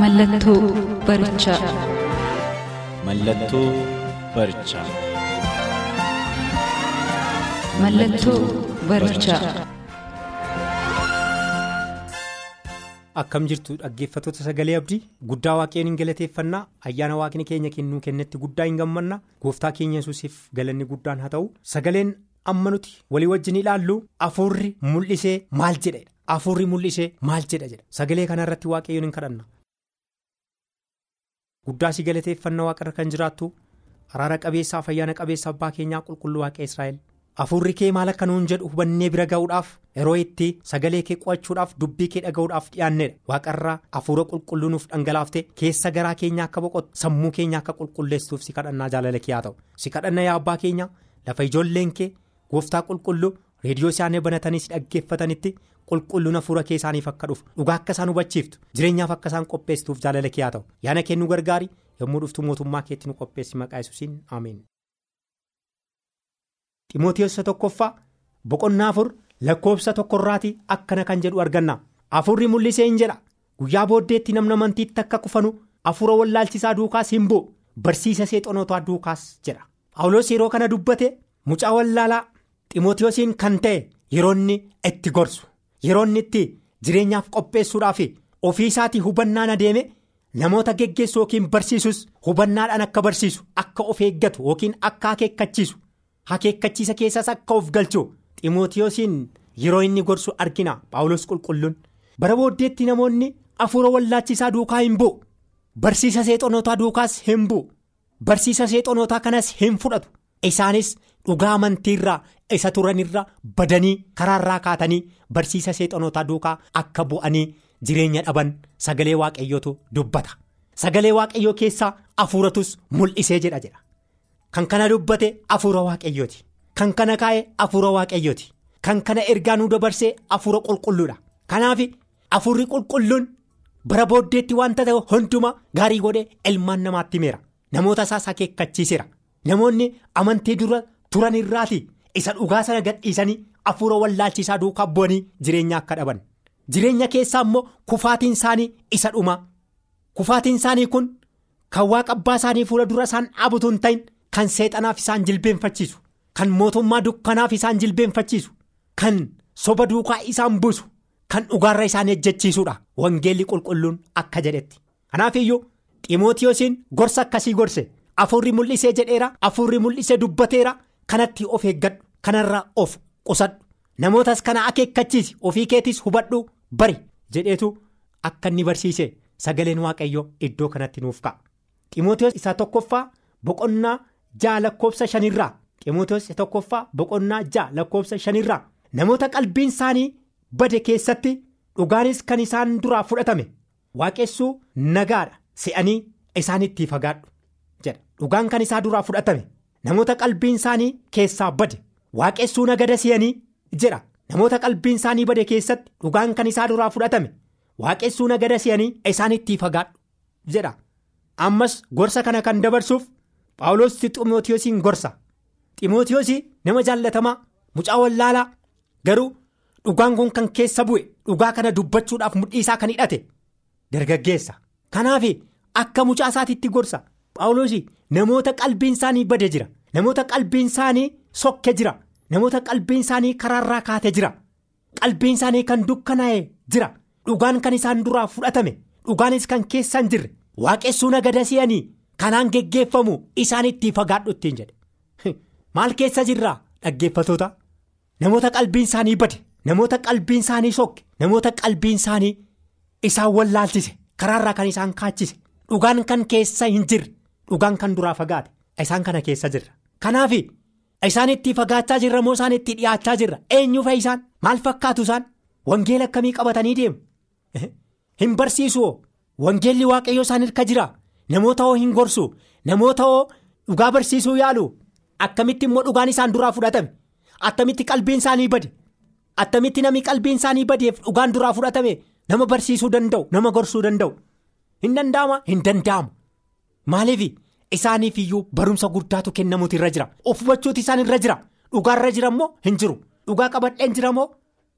Mallattoo barichaa. Mallattoo barichaa. Mallattoo barichaa. Akkam jirtu dhaggeeffattoota sagalee abdii guddaa waaqayyoon hin galateeffannaa ayyaana waaqni keenya kennuu kennetti guddaa hin gammanna gooftaa keenya yesuusiif galanni guddaan haa ta'u sagaleen amma nuti walii wajjin ilaallu afuurri mul'isee maal jedhedha afuurri mul'isee maal jedha jedha sagalee kanarratti waaqayyoon hin kadhanna. Guddaa si galateeffannaa waaqarra kan jiraattu araara qabeessaaf ayyaana qabeessa abbaa keenyaa qulqulluu waaqa israa'el. Afuurri kee maal akka nuun jedhu hubannee bira ga'uudhaaf yeroo itti sagalee kee qo'achuudhaaf dubbii kee dhaga'uudhaaf dhiyaannedha waaqarraa afuura qulqulluu nuuf dhangalaafte keessa garaa keenya akka boqotu sammuu keenya akka qulqulleessuuf si kadhannaa jaalala kee haa ta'u. Si kadhanna yaa abbaa keenya lafa ijoolleen kee gooftaa qulqulluu reediyoo isaanii banatanii si dhaggeeffatanitti qulqulluun afuura kee isaaniif akka dhufu dhugaa akka isaan hubachiiftu jireenyaaf akka isaan qopheessituuf jaalala kee haa ta'u. Yaada kennuu gargaari yommuu dhuftu mootummaa keetti nu qopheessi maqaa yesuusiin ameen. Ximootiyoos tokkoffaa boqonnaa afur lakkoofsa tokkorraatii akkana kan jedhu arganna. Afurri mul'isee hin jedha. Guyyaa booddeetti namni amantiitti akka kufanu afuura wallaalchisaa duukaas hin bu'u. Barsiisa seexonotaa duukaas jedha. Phaawulos yeroo kana dubbate mucaa wallaalaa ximootiyoosiin kan ta'e yeroo inni itti gorsu yeroo inni itti jireenyaaf qopheessuudhaaf ofii isaatii hubannaan adeeme namoota geggeessu yookiin barsiisus hubannaadhaan akka barsiisu akka of eeggatu yookiin akka akeekkachiisu. Akeekkachiisa keessas akka of galchu ximootiyoosiin yeroo inni gorsu argina paawulos qulqulluun. Bara booddeetti namoonni afuura wallaalchisaa duukaa hin bu'u. Barsiisa seexonotaa duukaas hin bu'u. Barsiisa seexonotaa kanas hin fudhatu. Isaanis dhugaa amantiirraa isa turanirra badanii karaarraa kaatanii barsiisa seexonotaa duukaa akka bu'anii jireenya dhaban sagalee waaqayyootu dubbata sagalee waaqayyoo keessaa afuuratus mul'isee jedha jedha. Kan kana dubbate afuura waaqayyooti. Kan kana kaa'e afuura waaqayyooti. Kan kana ergaa nu dabarsee afuura qulqulluudha. Kanaaf afuurri qulqulluun bara booddeetti wanta ta'e hundumaa gaarii godhee ilmaan namaatti himeera. Namoota isaas akeekkachiiseera. Namoonni amantii dura turan irraati isa dhugaa sana gadhiisanii afuura wallaalchisaa duukaa bu'anii jireenya akka dhaban. Jireenya keessaa immoo kufaatiin isaanii isa dhuma. Kufaatiin isaanii kun kan waaqa abbaa isaanii fuula dura isaan dhaabutu hin ta'in. Kan seexanaaf isaan jilbeenfachiisu kan mootummaa dukkanaaf isaan jilbeenfachiisu kan soba duukaa isaan buusu kan dhugaarra isaan ejjechiisuudha wangeelli qulqulluun akka jedhetti. Kanaaf iyyuu ximootiyoosiin gorsa akkasii gorse afuurri mul'isee jedheera afuurri mul'isee dubbateera kanatti of eeggadhu kanarraa of qusadhu namootas kana akeekkachiisi ofii keetis hubadhu bari jedheetu akka inni barsiise sagaleen waaqayyoo iddoo kanatti nuuf ka'a. Ximootiyoos isa tokkoffaa boqonnaa. Jaa lakkoofsa shanirraa ximootiyoos tokkoffaa boqonnaa jaa lakkoofsa shanirraa namoota qalbiin isaanii bade keessatti dhugaanis kan isaan duraa fudhatame waaqessuu nagaadha se'anii isaanitti fagaadhu jedha dhugaan kan isaa duraa fudhatame namoota qalbiin isaanii keessaa bade waaqessuu nagada se'anii jedha namoota qalbiin isaanii bade keessatti dhugaan kan isaa duraa fudhatame. Waaqessuu nagada se'anii isaanitti fagaadhu. Jedha ammas gorsa kana kan dabarsuuf. Paawulos ximootiyoosiin gorsa. Ximootiyoosii nama jaallatamaa mucaa wallaalaa garuu dhugaan kun kan keessa bu'e dhugaa kana dubbachuudhaaf mudhii isaa kan hidhate. Dargaggeessa. Kanaaf akka mucaa isaatiitti gorsa. Paawulos namoota qalbiin isaanii bade jira. Namoota qalbiin isaanii sokke jira namoota qalbiin isaanii karaarraa kaate jira. Qalbiin isaanii kan dukkanaa'e jira. Dhugaan kan isaan duraa fudhatame dhugaanis kan keessa hin jirre. Waaqessuu nagada se'anii. Kanaan geggeeffamu isaanitti fagaadhu ittiin jedhe. Maal keessa jirraa dhaggeeffatoota? Namoota qalbiin isaanii bade namoota qalbiin isaanii sokke namoota qalbiin isaanii isaan wallaalchise karaarraa kan isaan kaachise. Dhugaan kan keessa hin jirre dhugaan kan duraa fagaate isaan kana keessa jirra. Kanaaf Isaan itti fagaachaa jirra moo isaan itti dhiyaachaa jirra? Eenyu fa'i isaan? Maal fakkaatu isaan? Wangeela akkamii qabatanii deemu? Hin barsiisu wangeelli waaqayyoo isaan hirka jira? Namoota hoo hin gorsu? Namoota hoo dhugaa barsiisuu yaalu? Akkamitti immoo dhugaan isaan duraa fudhatame? Attamitti qalbiin isaanii bade? Attamitti namni qalbiin isaanii badeef dhugaan duraa fudhatame? Nama barsiisuu danda'u? Nama gorsuu danda'u? Hin danda'ama hin danda'amu. Maaliif. Isaaniif iyyuu barumsa guddaatu kennamuutu irra jira. Of hubachuutu isaan irra jira. Dhugaa irra jira moo hin jiru. Dhugaa qabadheen jira moo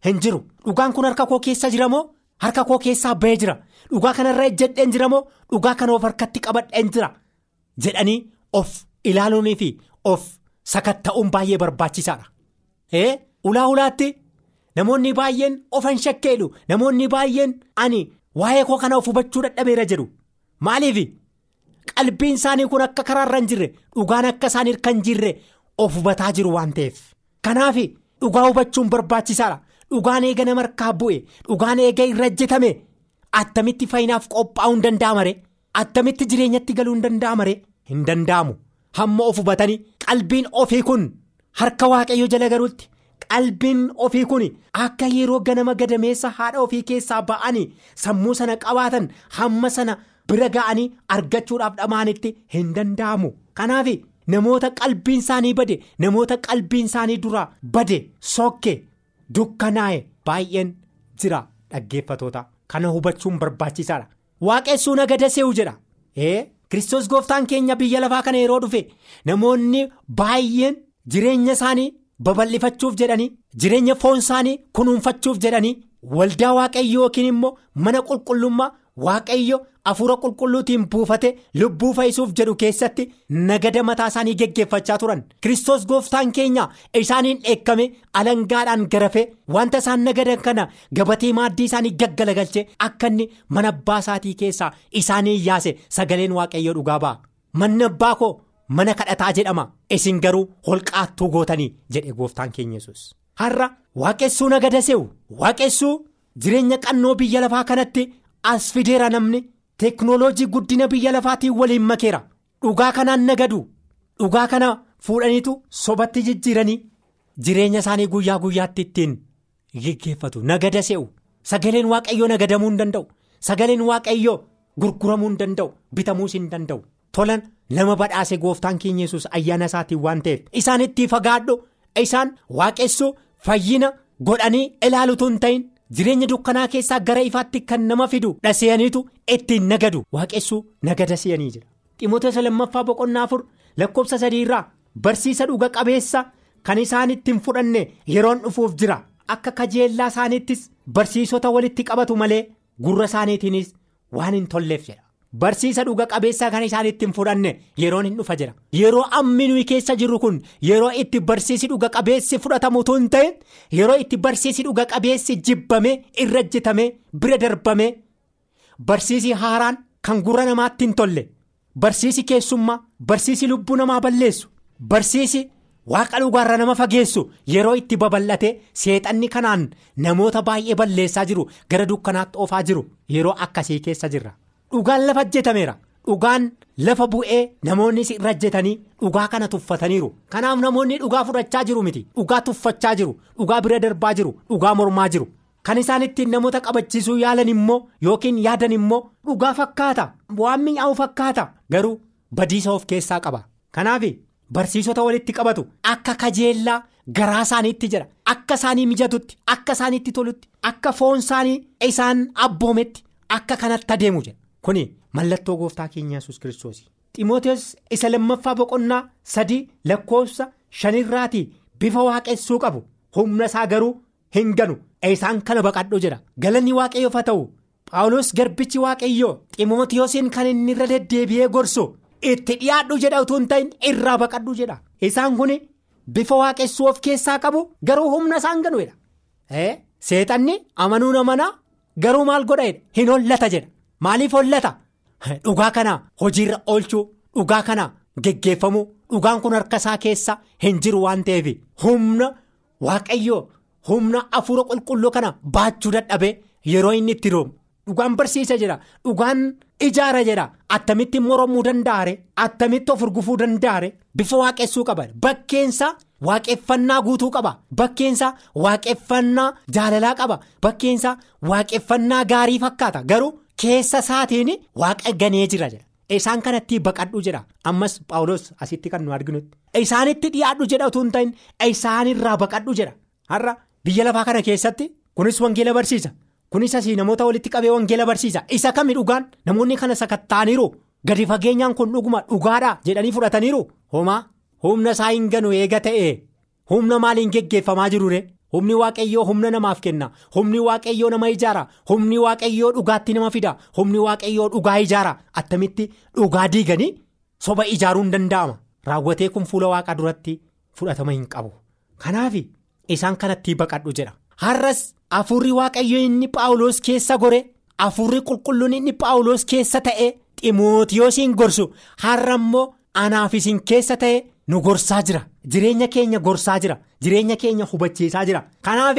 hin jiru. Dhugaan kun harka koo keessa jira moo harka koo keessaa bahee jira. Dhugaa kanarra ejjedheen jira moo dhugaa kana of harkatti qabadheen jira. Jedhanii of ilaaluunii fi of sakatta'uun baay'ee barbaachisaadha. ulaa ulaatti namoonni baay'een ofan shakkeedhu. Namoonni baay'een ani waa'ee koo kana of hubachuu dadhabeera jedhu. Maaliif. Qalbiin isaanii kun akka karaarra hin jirre dhugaan akka isaan hirka hin jirre of hubataa jiru waan ta'eef. Kanaaf dhugaa hubachuun barbaachisaadha. Dhugaan eega nama harkaa bu'e dhugaan eega irra hojjetame attamitti fayyinaaf qophaa'uu hin danda'amare attamitti jireenyatti galuu hin danda'amare hin danda'amu. Hamma of hubatanii qalbiin ofii kun harka waaqayyo jala galuutti qalbiin ofii kun akka yeroo ganama gadameessa haadha ofii keessaa ba'anii sammuu sana qabaatan hamma sana. Bira ga'anii argachuudhaaf dhamaanitti hin danda'amu. Kanaaf namoota qalbiin isaanii bade namoota qalbiin isaanii duraa bade sokke dukkanaa'e baay'een jira dhaggeeffatoota. Kana hubachuun barbaachisaadha. Waaqessuu nagada se'u jedha. Ee kristos gooftaan keenya biyya lafaa kana yeroo dhufe namoonni baay'een jireenya isaanii babal'ifachuuf jedhanii jireenya foon isaanii kunuunfachuuf jedhanii waldaa waaqayyoo yookiin immoo mana qulqullummaa. Waaqayyo afuura qulqulluutiin buufate lubbuu fayyisuuf jedhu keessatti nagada mataa isaanii geggeeffachaa turan. Kristos gooftaan keenya isaaniin dheekkame alangaadhaan garafe wanta isaan nagadan kana gabatee maaddii isaanii gaggalagalche akka inni mana abbaa isaatii keessaa isaanii yaase sagaleen waaqayyo dhugaa ba'a. Manni abbaa koo mana kadhataa jedhama. Isin garuu holqaattuu gootanii jedhe gooftaan keenya yesus har'a waaqessuu nagada se'u. Waaqessuu jireenya qannoo biyya lafaa kanatti. As fideera namni teeknooloojii guddina biyya lafaatiin waliin makeera. Dhugaa kanaan nagadu dhugaa kana fuudhaniitu sobatti jijjiiranii jireenya isaanii guyyaa guyyaatti ittiin geggeeffatu nagada se'u. Sagaleen waaqayyoo nagadamuu hin danda'u. Sagaleen waaqayyoo gurguramuu hin danda'u. Bitamuus hin danda'u. Tolan nama badhaase gooftaan keenya yesus ayyaana isaatiin waan ta'eef. Isaan itti fagaadhu. Isaan waaqessuu fayyina godhanii ilaalutu hin ta'in. Jireenya dukkanaa keessaa gara ifaatti kan nama fidu dhaseeyaniitu ittiin nagadu. Waaqessuu nagada se'anii jira. Ximootessa lammaffaa boqonnaa afur lakkoofsa sadii irraa barsiisa dhuga qabeessa kan isaan ittiin fudhanne yeroon dhufuuf jira. Akka kajeellaa isaaniittis barsiisota walitti qabatu malee gurra isaaniitiinis waan hin tolleef jedha barsiisa dhuga qabeessaa kan isaan ittiin fudhanne yeroon hin dhufa jira yeroo ammi nuyi keessa jirru kun yeroo itti barsiisi dhuga qabeessi fudhatamutu hin ta'in yeroo itti barsiisi dhuga qabeessi jibbame irra hojjetame bira darbame barsiisi haaraan kan gurra namaatti hin tolle barsiisi keessummaa barsiisi lubbuu namaa balleessu barsiisi waaqa dhugaarra nama fageessu yeroo itti babal'ate seexanni kanaan namoota baay'ee balleessaa jiru gara dukkanaatti oofaa jiru yeroo akkasii keessa jirra. Dhugaan lafa hojjetameera dhugaan lafa bu'ee namoonni irra hojjetanii dhugaa kana tuffataniiru. Kanaaf namoonni dhugaa fudhachaa jiru miti. Dhugaa tuffachaa jiru. Dhugaa bira darbaa jiru. Dhugaa mormaa jiru. Kan isaan ittiin namoota qabachiisuu yaalan immoo yookiin yaadan immoo dhugaa fakkaata. Waan mi'aawu fakkaata. Garuu badiisa of keessaa qaba. Kanaaf barsiisota walitti qabatu akka kajeellaa garaa isaaniitti jedha akka isaanii mijatutti akka isaaniitti tolutti akka foon isaanii isaan abboometti akka kanatti adeemu jedha. Kuni mallattoo gooftaa keenya yesus kiristoos Ximootees isa lammaffaa boqonnaa sadii lakkoofsa shanirraatii bifa waaqessuu qabu humna isaa garuu hin ganu isaan kana baqadhu jedha galanni waaqayyoof haa ta'u Phaawulos garbichi waaqayyoo Ximootiyoosiin kan inni irra deddeebi'ee gorsu itti dhiyaadhu jedha utuu hin ta'in irraa baqadhu jedha isaan kun bifa waaqessuu of keessaa qabu garuu humna isaan ganu jedha seexanni amanuu namanaa garuu maal godha hin hollata jedha. Maaliif hollata dhugaa kana hojiirra oolchuu dhugaa kana geggeeffamuu dhugaan kun harka isaa keessa hin jiru waan ta'eef humna waaqayyoo humna afuura qulqulluu kana baachuu dadhabee yeroo inni itti roomu dhugaan barsiisa jira dhugaan ijaara jedha attamitti moromuu danda'are attamitti of urgufuu danda'are bifa waaqessuu qaba. Bakkeensa waaqeffannaa guutuu qaba. Bakkeensa waaqeffannaa jaalalaa qaba. Bakkeensa waaqeffannaa gaarii fakkaata. Garuu keessa isaatiin waaqa ganee jira. Isaan kanatti baqadhu jedha ammas paawulos asitti kan nu arginutti. Isaanitti dhiyaadhu jedha hin ta'in isaanirraa baqadhu jedha har'a biyya lafaa kana keessatti kunis wangeela barsiisa. kunis asii namoota walitti qabee wangeela barsiisa. Isa kami dhugaan? Namoonni kana sakatta'aniiru. Gadi fageenyaan kun dhuguma dhugaadha jedhanii fudhataniiru. Homaa humna isaa hin ganu eega ta'e humna maaliin geggeeffamaa jirure humni waaqayyoo humna namaaf kenna. Humni waaqayyoo nama ijaara. Humni waaqayyoo dhugaatti nama fida. Humni waaqayyoo dhugaa ijaara. Attamitti dhugaa diiganii soba ijaaruu hin danda'ama. Raawwatee kun fuula waaqaa duratti fudhatama hin qabu. Kanaaf isaan kanatti baqadhu jedha. Har'as. Afuurri waaqayyo inni paawuloos keessa gore afuurri qulqulluun inni paawuloos keessa ta'e ximootiyoosiin gorsu. Har'a immoo anaaf isin keessa ta'e nu gorsaa jira jireenya keenya gorsaa jira jireenya keenya hubachiisaa jira. Kanaaf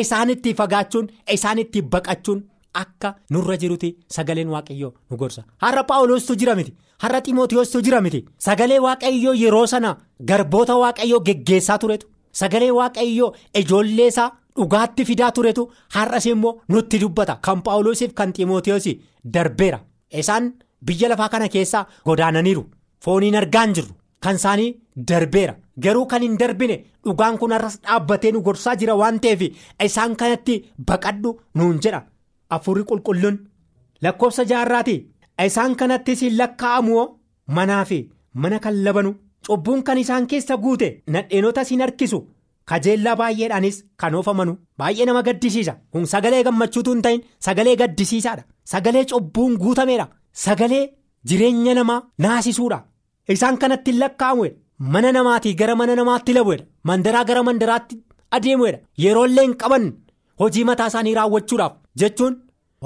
isaanitti fagaachuun isaanitti baqachuun akka nurra jiruti sagaleen waaqayyoo nu gorsa. Har'a paawuloostu jira miti. Har'a ximootiyoostuu jira miti. Sagalee waaqayyoo yeroo sana garboota waaqayyoo geggeessaa turetu. Sagalee waaqayyoo ijoollee isaa. dhugaatti fidaa turetu. Har'as immoo nutti dubbata. Kan paawuloosiif kan ximootiyoos darbeera. Isaan biyya lafaa kana keessaa godaananiiru. Fooniin argaan jirru kan isaanii darbeera. Garuu kan hin darbine dhugaan kun har'as dhaabbatee nu gorsaa jira waan ta'eef isaan kanatti baqadhu nuun jedha. Afuurri qulqulluun lakkoofsa jaarraati isaan kanattis lakkaa'amu manaa fi mana kan labanu cubbuun kan isaan keessa guute nadheenota siin harkisu. kajeellaa baay'eedhaanis kan oofamanu baay'ee nama gaddisiisa. Kun sagalee gammachuutu hin ta'in sagalee gaddisiisaadha. Sagalee cubbuun guutameedha. Sagalee jireenya namaa naasisuudha isaan kanatti hin lakkaa'amuudha mana namaatii gara mana namaatti labuudha mandaraa gara mandaraatti adeemuudha yeroollee hin qaban hojii mataa isaanii raawwachuudhaaf jechuun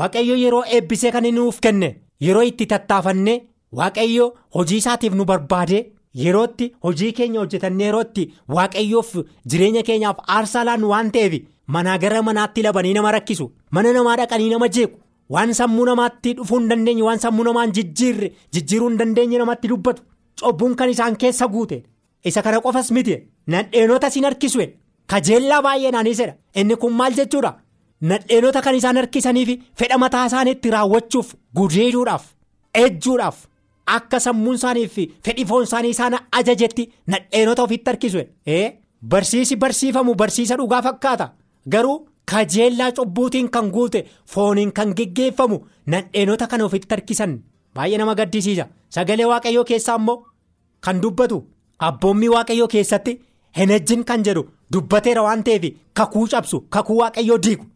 waaqayyo yeroo eebbisee kan inni nuuf kenne yeroo itti tattaafannee waaqayyo hojii isaatiif nu barbaade. yerootti hojii keenya hojjetannee yerootti waaqayyoof jireenya keenyaaf aarsaa laannu waan ta'eef manaa gara manaatti labanii nama rakkisu mana namaa dhaqanii nama jeequ waan sammuu namaatti dhufuu hin dandeenye waan sammuu namaan jijjiirre jijjiiruu hin dandeenye namatti dubbatu cubbuun kan isaan keessa guute. Isa kana qofas miti. Nadheenota siin harkisu kajeellaa baay'eenaanis inni kun maal jechuudha? Nadheenota kan isaan harkisaniif fedha mataa isaaniitti raawwachuuf gudeeduudhaaf ejjuudhaaf. Akka sammuun isaanii fi fedhii foon isaanii isaan ajajetti nadheenota ofitti harkisu barsiisi barsiifamu barsiisa dhugaa fakkaata. Garuu kajeellaa cubbuutiin kan guute fooniin kan geggeeffamu nadheenota kan ofitti harkisan. Baay'ee nama gaddisiisa. Sagalee waaqayyoo keessaa immoo kan dubbatu. Abboommii waaqayyoo keessatti hin kan jedhu dubbateera waan ta'eef kakuu cabsu kakuu waaqayyoo diigu.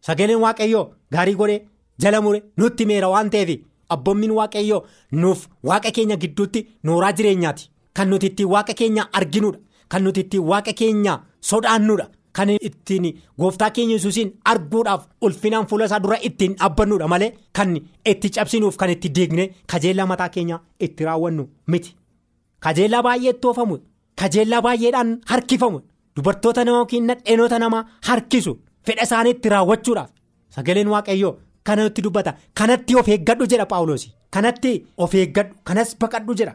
Sagaleen waaqayyoo gaarii godhee jala mure nutti meera waan ta'eef. Abboommiin waaqayyoo nuuf waaqa keenya gidduutti nooraa jireenyaati. Kan nuti ittiin waaqa keenya arginuudha. Kan nuti ittiin waaqa keenya sodaannuudha. Kan ittiin gooftaa keenya yesuusiin arguudhaaf ulfinaan fuula isaa dura ittiin dhaabbannuudha malee kan itti cabsinuuf kan itti diigne kajeellaa mataa keenya itti raawwannu miti kajeellaa baay'ee itti oofamu kajeellaa baay'eedhaan harkifamu dubartoota nama yookiin nadheenota namaa harkisu fedha isaanii itti raawwachuudhaaf. Sagaleen waaqayyoo. Kanatti dubbata. Kanatti of eeggadhu jedha paawuloos kanatti of eeggadhu. Kanas baqadhu jedha.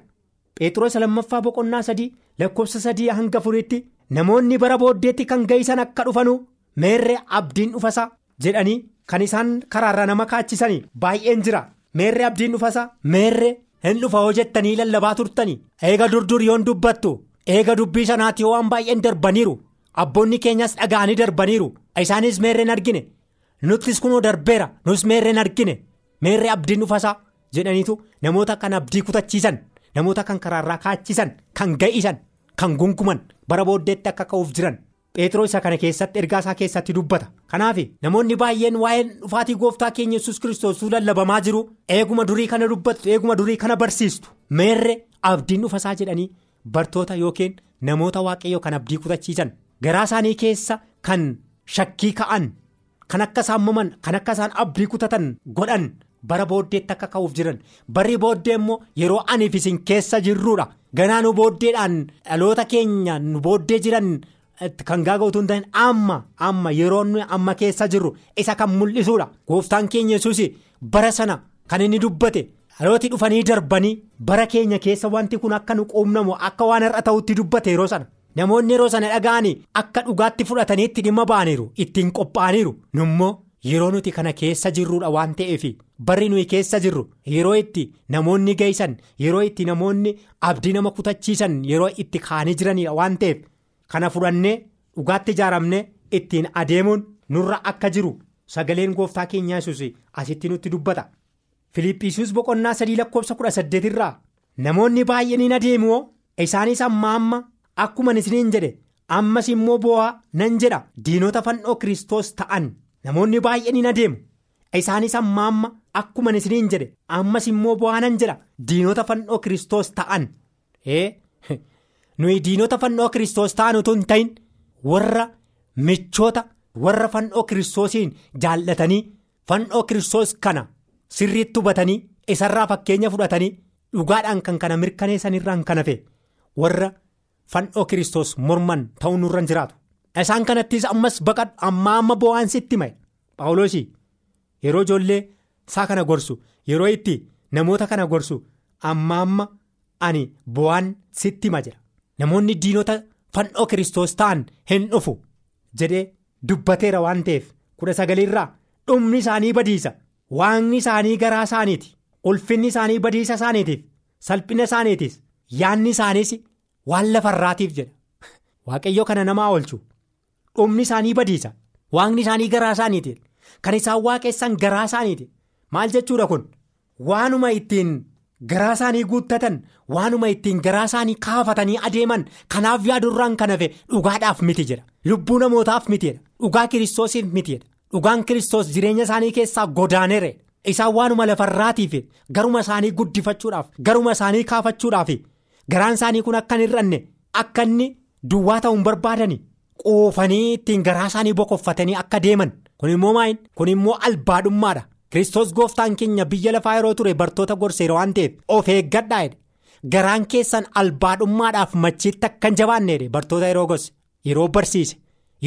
Phexros lammaffaa boqonnaa sadii lakkoofsa sadii hanga afuriitti namoonni bara booddeetti kan ga'isan akka dhufanu meerree abdiin dhufasaa jedhanii kan isaan karaarra nama kaachisanii baay'een jira. Meerree abdiin dhufasaa meerree hin dhufa hoo jettanii lallabaa turtanii. Eega durdur yoon dubbattu eega dubbii sanaatti waan baay'een darbaniiru abboonni keenyas dhaga'anii darbaniiru. Isaanis meerreen argine. nuttis kunoo darbeera nus meerreen argine? Meerree abdiin dhufasaa jedhaniitu namoota kan abdii kutachiisan namoota kan karaarraa kaachisan kan ga'isan kan gunguman bara booddeetti akka ka'uuf jiran Pheexroo isa kana keessatti ergaa isaa keessatti dubbata. Kanaaf namoonni baay'een waa'een dhufaatii gooftaa keenya yesus kiristoosuu lallabamaa jiru eeguma durii kana dubbattu eeguma durii kana barsiistu. Meerree abdiin dhufasaa jedhanii bartoota yookiin namoota waaqayyoo kan abdii kutachiisan. Garaa isaanii keessa kan shakkii ka'an. Kan akka isaan maman kan akka isaan abdii kutatan godhan bara booddeetti akka ka'uuf jiran. Barri booddee immoo yeroo aniif isin keessa jirruudha. Ganaa nu booddeedhaan dhaloota keenya nu booddee jiran kan gaaga'utu hin ta'in amma amma yeroo amma keessa jirru isa kan mul'isuudha. Gooftaan keenya yesuus bara sana kan inni dubbate dhalooti dhufanii darbanii bara keenya keessa wanti kun akka nu quunnamu akka waan har'a ta'utti dubbate yeroo sana. Namoonni yeroo sana dhaga'anii akka dhugaatti fudhatanii itti dhimma ba'aniiru ittiin qophaa'aniiru. Nummoo yeroo nuti kana keessa jirruudha waan ta'eef barri nuyi keessa jirru yeroo itti namoonni geessan yeroo itti namoonni abdii nama kutachiisan yeroo itti kaanii jiranidha waan ta'eef kana fudhannee dhugaatti ijaaramne ittiin adeemuun nurra akka jiru sagaleen gooftaa keenyaa yesus asitti nutti dubbata. Filiippisius boqonnaa sadii lakkoofsa kudha saddeet irraa namoonni baay'een hin adeemu isaanis amma amma akkuma isiniin jedhe ammas immoo bo'aa nan jedha diinota fannoo kiristoos ta'an namoonni baay'een adeemu isaanis amma amma akkuma isiniin jedhe ammas immoo bo'aa nan jedha diinota fannoo kiristoos ta'an nuyi diinota fannoo kiristoos ta'an utuu hin ta'in warra michoota warra fannoo kiristoosiin jaallatanii fannoo kiristoos kana. Sirriitti hubatanii isarraa fakkeenya fudhatanii dhugaadhaan kan kana mirkaneessanirraan kan hafe warra fannoo kiristoos morman ta'uu nurra jiraatu. Isaan kanattis ammas baqadhu amma amma bo'aan sitti mae Paawuloosii yeroo ijoollee isaa kana gorsu yeroo itti namoota kana gorsu amma amma ani bo'aan sitti hima jira. Namoonni diinota fannoo kiristoos ta'an hin dhufu jedhee dubbateera waan ta'eef kudha sagaliirraa dhumni isaanii badiisa. Waaqni isaanii garaa isaaniiti ulfinni isaanii badiisa isaaniitiif salphina isaaniitiis yaanni isaaniis waan lafarraatiif jedha waaqayyo kana namaa oolchu dhumni isaanii badiisa waaqni isaanii garaa isaaniiti kan isaan waaqessan garaa isaaniiti maal jechuudha kun waanuma ittiin garaa isaanii guuttatan waanuma ittiin garaa isaanii kaafatanii adeeman kanaaf yaadurraan kan hafe dhugaadhaaf miti jedha. Lubbuu namootaaf mitiidha dhugaa kiristoosiif mitiidha. Dhugaan kiristoos jireenya isaanii keessaa godaaneera isaan waanuma lafarraatiif garuma isaanii guddifachuudhaaf garuma isaanii kaafachuudhaaf garaan isaanii kun akka hin hir'anne akka inni duwwaa ta'uun barbaadani quufanii ittiin garaa isaanii bokoffatanii akka deeman. Kun immoo maayin? Kun immoo albaadhummaadha kiristoos gooftaan keenya biyya lafaa yeroo ture bartoota gorseera waan ta'eef of eeggadhaa garaan keessan albaadhummaadhaaf machiitti akka hin jabaanne bartoota yeroo gorse yeroo barsiise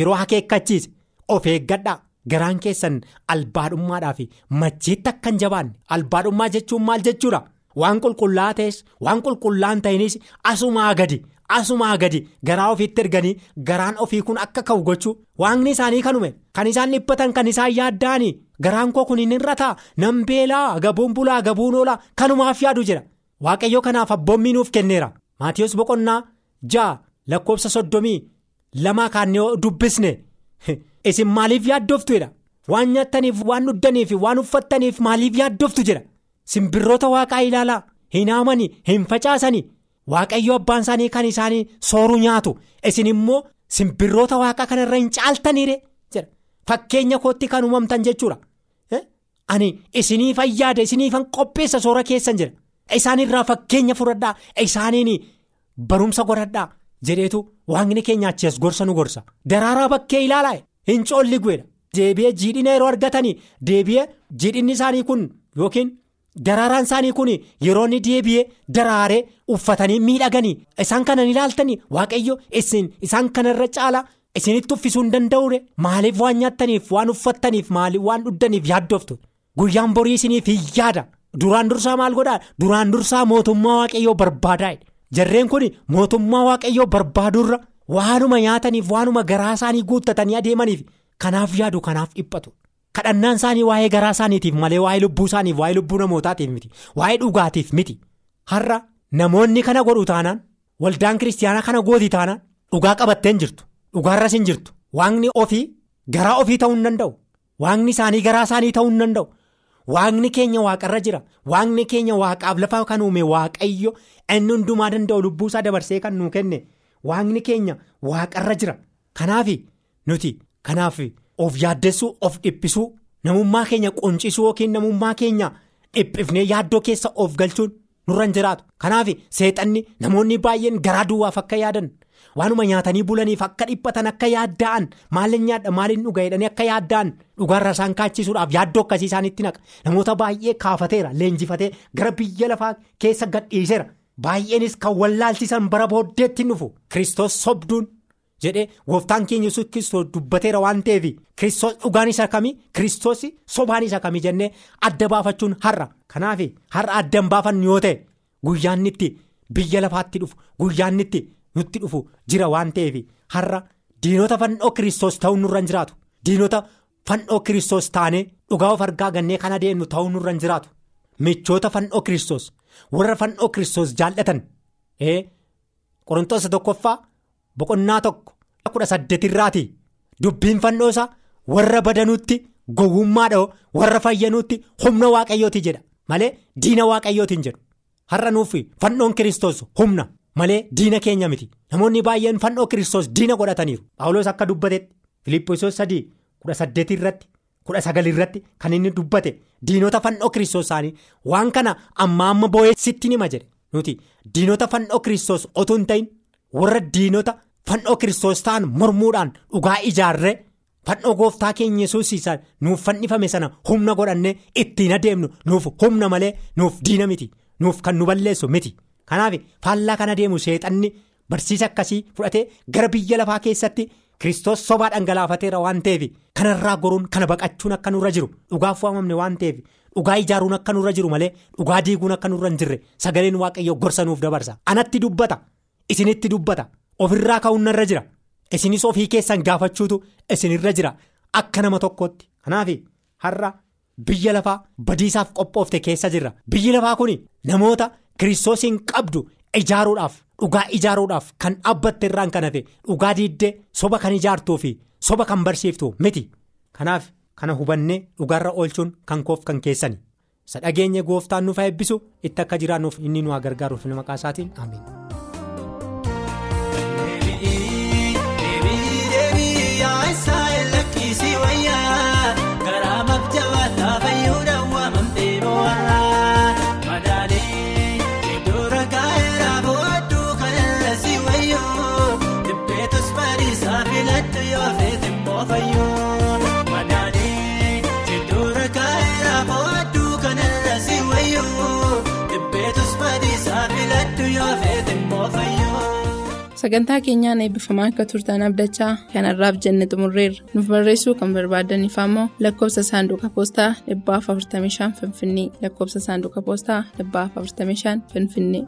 yeroo akeekkachiise of eeggadhaa. Garaan keessan albaadhummaadhaa fi machiitti akka hin jabaanne. Albaadhummaa jechuun maal jechuudha? Waan qulqullaa ta'es waan qulqullaan ta'inis asumaa gadi asumaa gadi garaa ofiitti erganii garaan ofii kun akka ka'u gochuu waaqni isaanii kanume. Kan isaan dhiphatan kan isaan yaadda'anii garaan koo kun hin hir'ataa. Nan beelaa gabuun bulaa gabuun oolaa kanumaaf yaadu jira. Waaqayyo kanaaf abboommii nuuf kenneera. Maatiyoos boqonnaa ja'a lakkoofsa soddomii lamaa kaannee dubbisne. Isin maaliif yaaddoftuudha waan nyaattaniif waan dhuddaniif waan uffattaniif maaliif yaaddoftu jedha simbirroota waaqaa ilaalaa. Hin haamanii hin facaasanii waaqayyo abbaan isaanii kan isaanii sooru nyaatu. Isin immoo simbirroota waaqaa kanarra hin caaltaniire jedha. Fakkeenya kootti kan uumamtan jechuudha. Ani isiniif ayyaada isiniifan qopheessa soora keessan jedha. Isaanirraa fakkeenya fudhadhaa isaaniin barumsa godhadhaa jedheetu waaqni keenya achi as gorsa nu gorsa. Daraaraa bakkee ilaalaa. Hin coolli guedha deebi'ee jiidhina yeroo argatanii deebi'ee jiidhinni isaanii kun yookiin daraaraan isaanii kun yeroo inni deebi'ee daraaree uffatanii miidhaganii isaan kanan ilaaltanii? Waaqayyo isin isaan kanarra caalaa isinitti uffisuu hin danda'uure. Maaliif waan nyaattaniif waan uffattaniif maaliif waan dhuddaniif yaaddoftu? Guyyaan borii isiniif hin yaada. Duraan dursaa maal godhaa? Duraan dursaa mootummaa waaqayyoo barbaadaa jarreen kun mootummaa waaqayyoo barbaadurra. Waanuma nyaataniif waanuma garaa isaanii guuttatanii adeemaniif kanaaf yaadu kanaaf dhiphatu kadhannaan isaanii waa'ee garaa isaaniitiif malee waa'ee lubbuu isaaniif waa'ee lubbuu namootaatiif miti waa'ee dhugaatiif miti. Har'a namoonni kana godhu taanaan waldaan kiristaanaa kana gooti taanaan dhugaa qabatteen jirtu dhugaarras hin jirtu. Waaqni ofii garaa ofii ta'uu hin danda'u. Waaqni isaanii garaa isaanii ta'uu hin danda'u. Waaqni keenya waaqarra jira. Waaqni keenya waaqaaf lafa kan uume waaqayyo inni hundumaa danda'u lubbuu isaa dabarsee kan nuu kenne. Waaqni keenya waaqarra jira. Kanaaf nuti kanaaf of yaaddessuu of dhiphisuu namummaa keenya quncisuu yookiin namummaa keenya dhiphifnee yaaddoo keessa of galchuun nurra hin jiraatu. Kanaaf seexanni namoonni baay'een garaa duwwaaf akka yaadan waanuma nyaatanii bulaniif akka dhiphatan akka yaadda'an maalin nyaadha maalin dhuga jedhanii akka yaadda'an dhugaarra isaan kaachisuudhaaf yaaddoo akkasii isaanitti naqa. Namoota baay'ee kaafateera leenjifatee gara biyya lafaa keessa gadhiiseera. Baay'eenis kan wallaalchisan bara booddeetti dhufu. Kiristoos sobduun jedhee gooftaan keenya yesus kiristoos dubbateera waan ta'eef kiristoos dhugaan isa kamii kiristoos sobaan isa kamii jennee? Adda baafachuun har'a. Kanaaf har'a adda hin baafannu yoo ta'e guyyaan itti biyya lafaatti dhufu guyyaan itti nutti dhufu jira waan ta'eef har'a diinota fannoo kiristoos ta'uu nurra hin jiraatu. Diinota fannoo kiristoos taanee dhugaa of argaa gannee kan adeemnu ta'uu nurra hin jiraatu. Michoota fannoo kiristoos warra fannoo kiristoos jaallatan qorontoota tokkoffaa boqonnaa tokko kudha saddeetirraati dubbiin fannoo isaa warra badanuutti gowwummaadha warra fayyanuutti humna waaqayyooti jedha. Malee diina waaqayyootiin jedhu. Har'a nuuf fannoon kiristoos humna. Malee diina keenya miti. Namoonni baay'een fannoo kiristoos diina godhataniiru. Paawuloos akka dubbatetti filiippisoos sadii kudha saddeetirratti kudha sagalirratti kan inni dubbate diinota fannoo kiristoos isaanii waan kana amma amma boo'ee sitti nima jedhe nuti diinota fannoo kiristoos otoo hin ta'in warra diinota. Fannoo kiristoos ta'an mormuudhaan dhugaa ijaarree fannoo gooftaa keenya yesuusiisaan nuuf fannifame sana humna godhannee ittiin adeemnu nuuf humna malee nuuf diina miti nuuf kan nu balleessu miti kanaaf faallaa kan adeemu seexanni barsiisa akkasii fudhatee gara biyya lafaa keessatti kiristoos sobaa dhangalaafateera waan ta'eef kanarraa goruun kana baqachuun akka nurra jiru dhugaaf waamamne waan ta'eef dhugaa ijaaruun akka nurra jiru malee dhugaa diiguun akka nurra hin jirre sagaleen waaqayyo gorsa nuuf dabarsa anatti dubbata isinitti dubbata. Ofirraa ka'uun narra jira. Isinis ofii keessan gaafachuutu isinirra jira. Akka nama tokkootti. Kanaaf har'a biyya lafaa badiisaaf qophoofte keessa jirra. Biyyi lafaa kun namoota kiristoosiin qabdu ijaaruudhaaf dhugaa ijaaruudhaaf kan dhaabbatte irraan kan hafe dhugaa diiddee soba kan ijaartuu fi soba kan barsiiftu miti. Kanaaf kana hubannee dhugaarra oolchuun kan koof kan keessani. Isa dhageenye gooftaan nuuf eebbisu itti akka jiraannuuf inni nu gargaaruuf maqaa isaatiin amiin. Sagantaa keenyaan eebbifamaa akka turtan abdachaa kanarraaf jenne xumurreerra nuuf barreessuu kan barbaadaniif ammoo lakkoofsa saanduqa poostaa 45 finfinnee lakkoofsa saanduqa poostaa 45 finfinnee.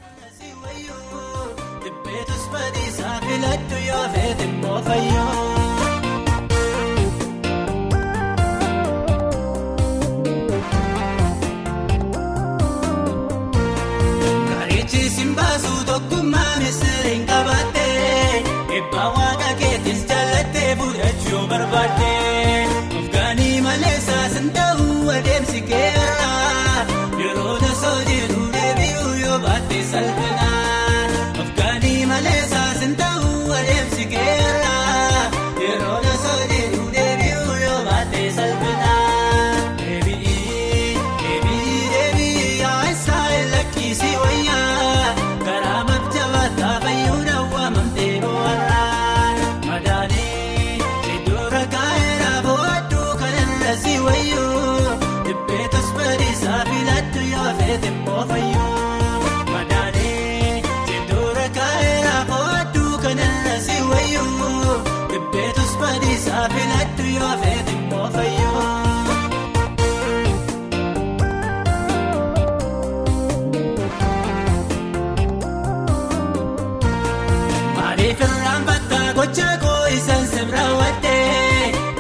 Waaqa fudhachuu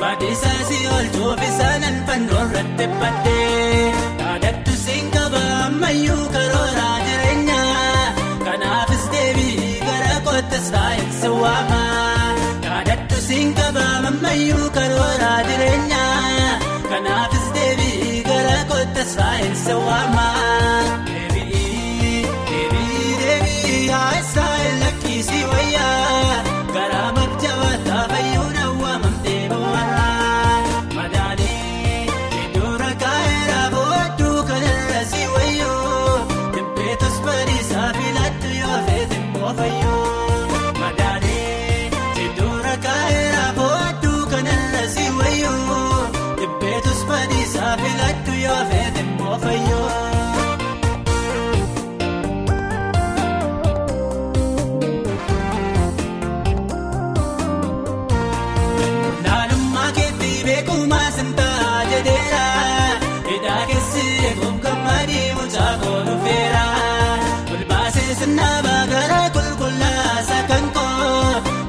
baadhiisaa si oolchuuf isaanan fannoo irratti baddee gara kottas taa'insa waama yaadaddu siin qaba ammayyuu karooraa jireenyaa kanaafis deebii gara kottas taa'insa waama.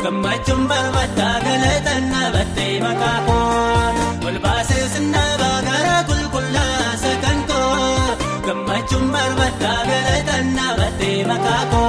gammachummaa mataa galatan dhaabattee maqaan ol baasee sinnaaba gara qulqullaa sagantaa gammachummaa mataa galatan dhaabattee maqaan.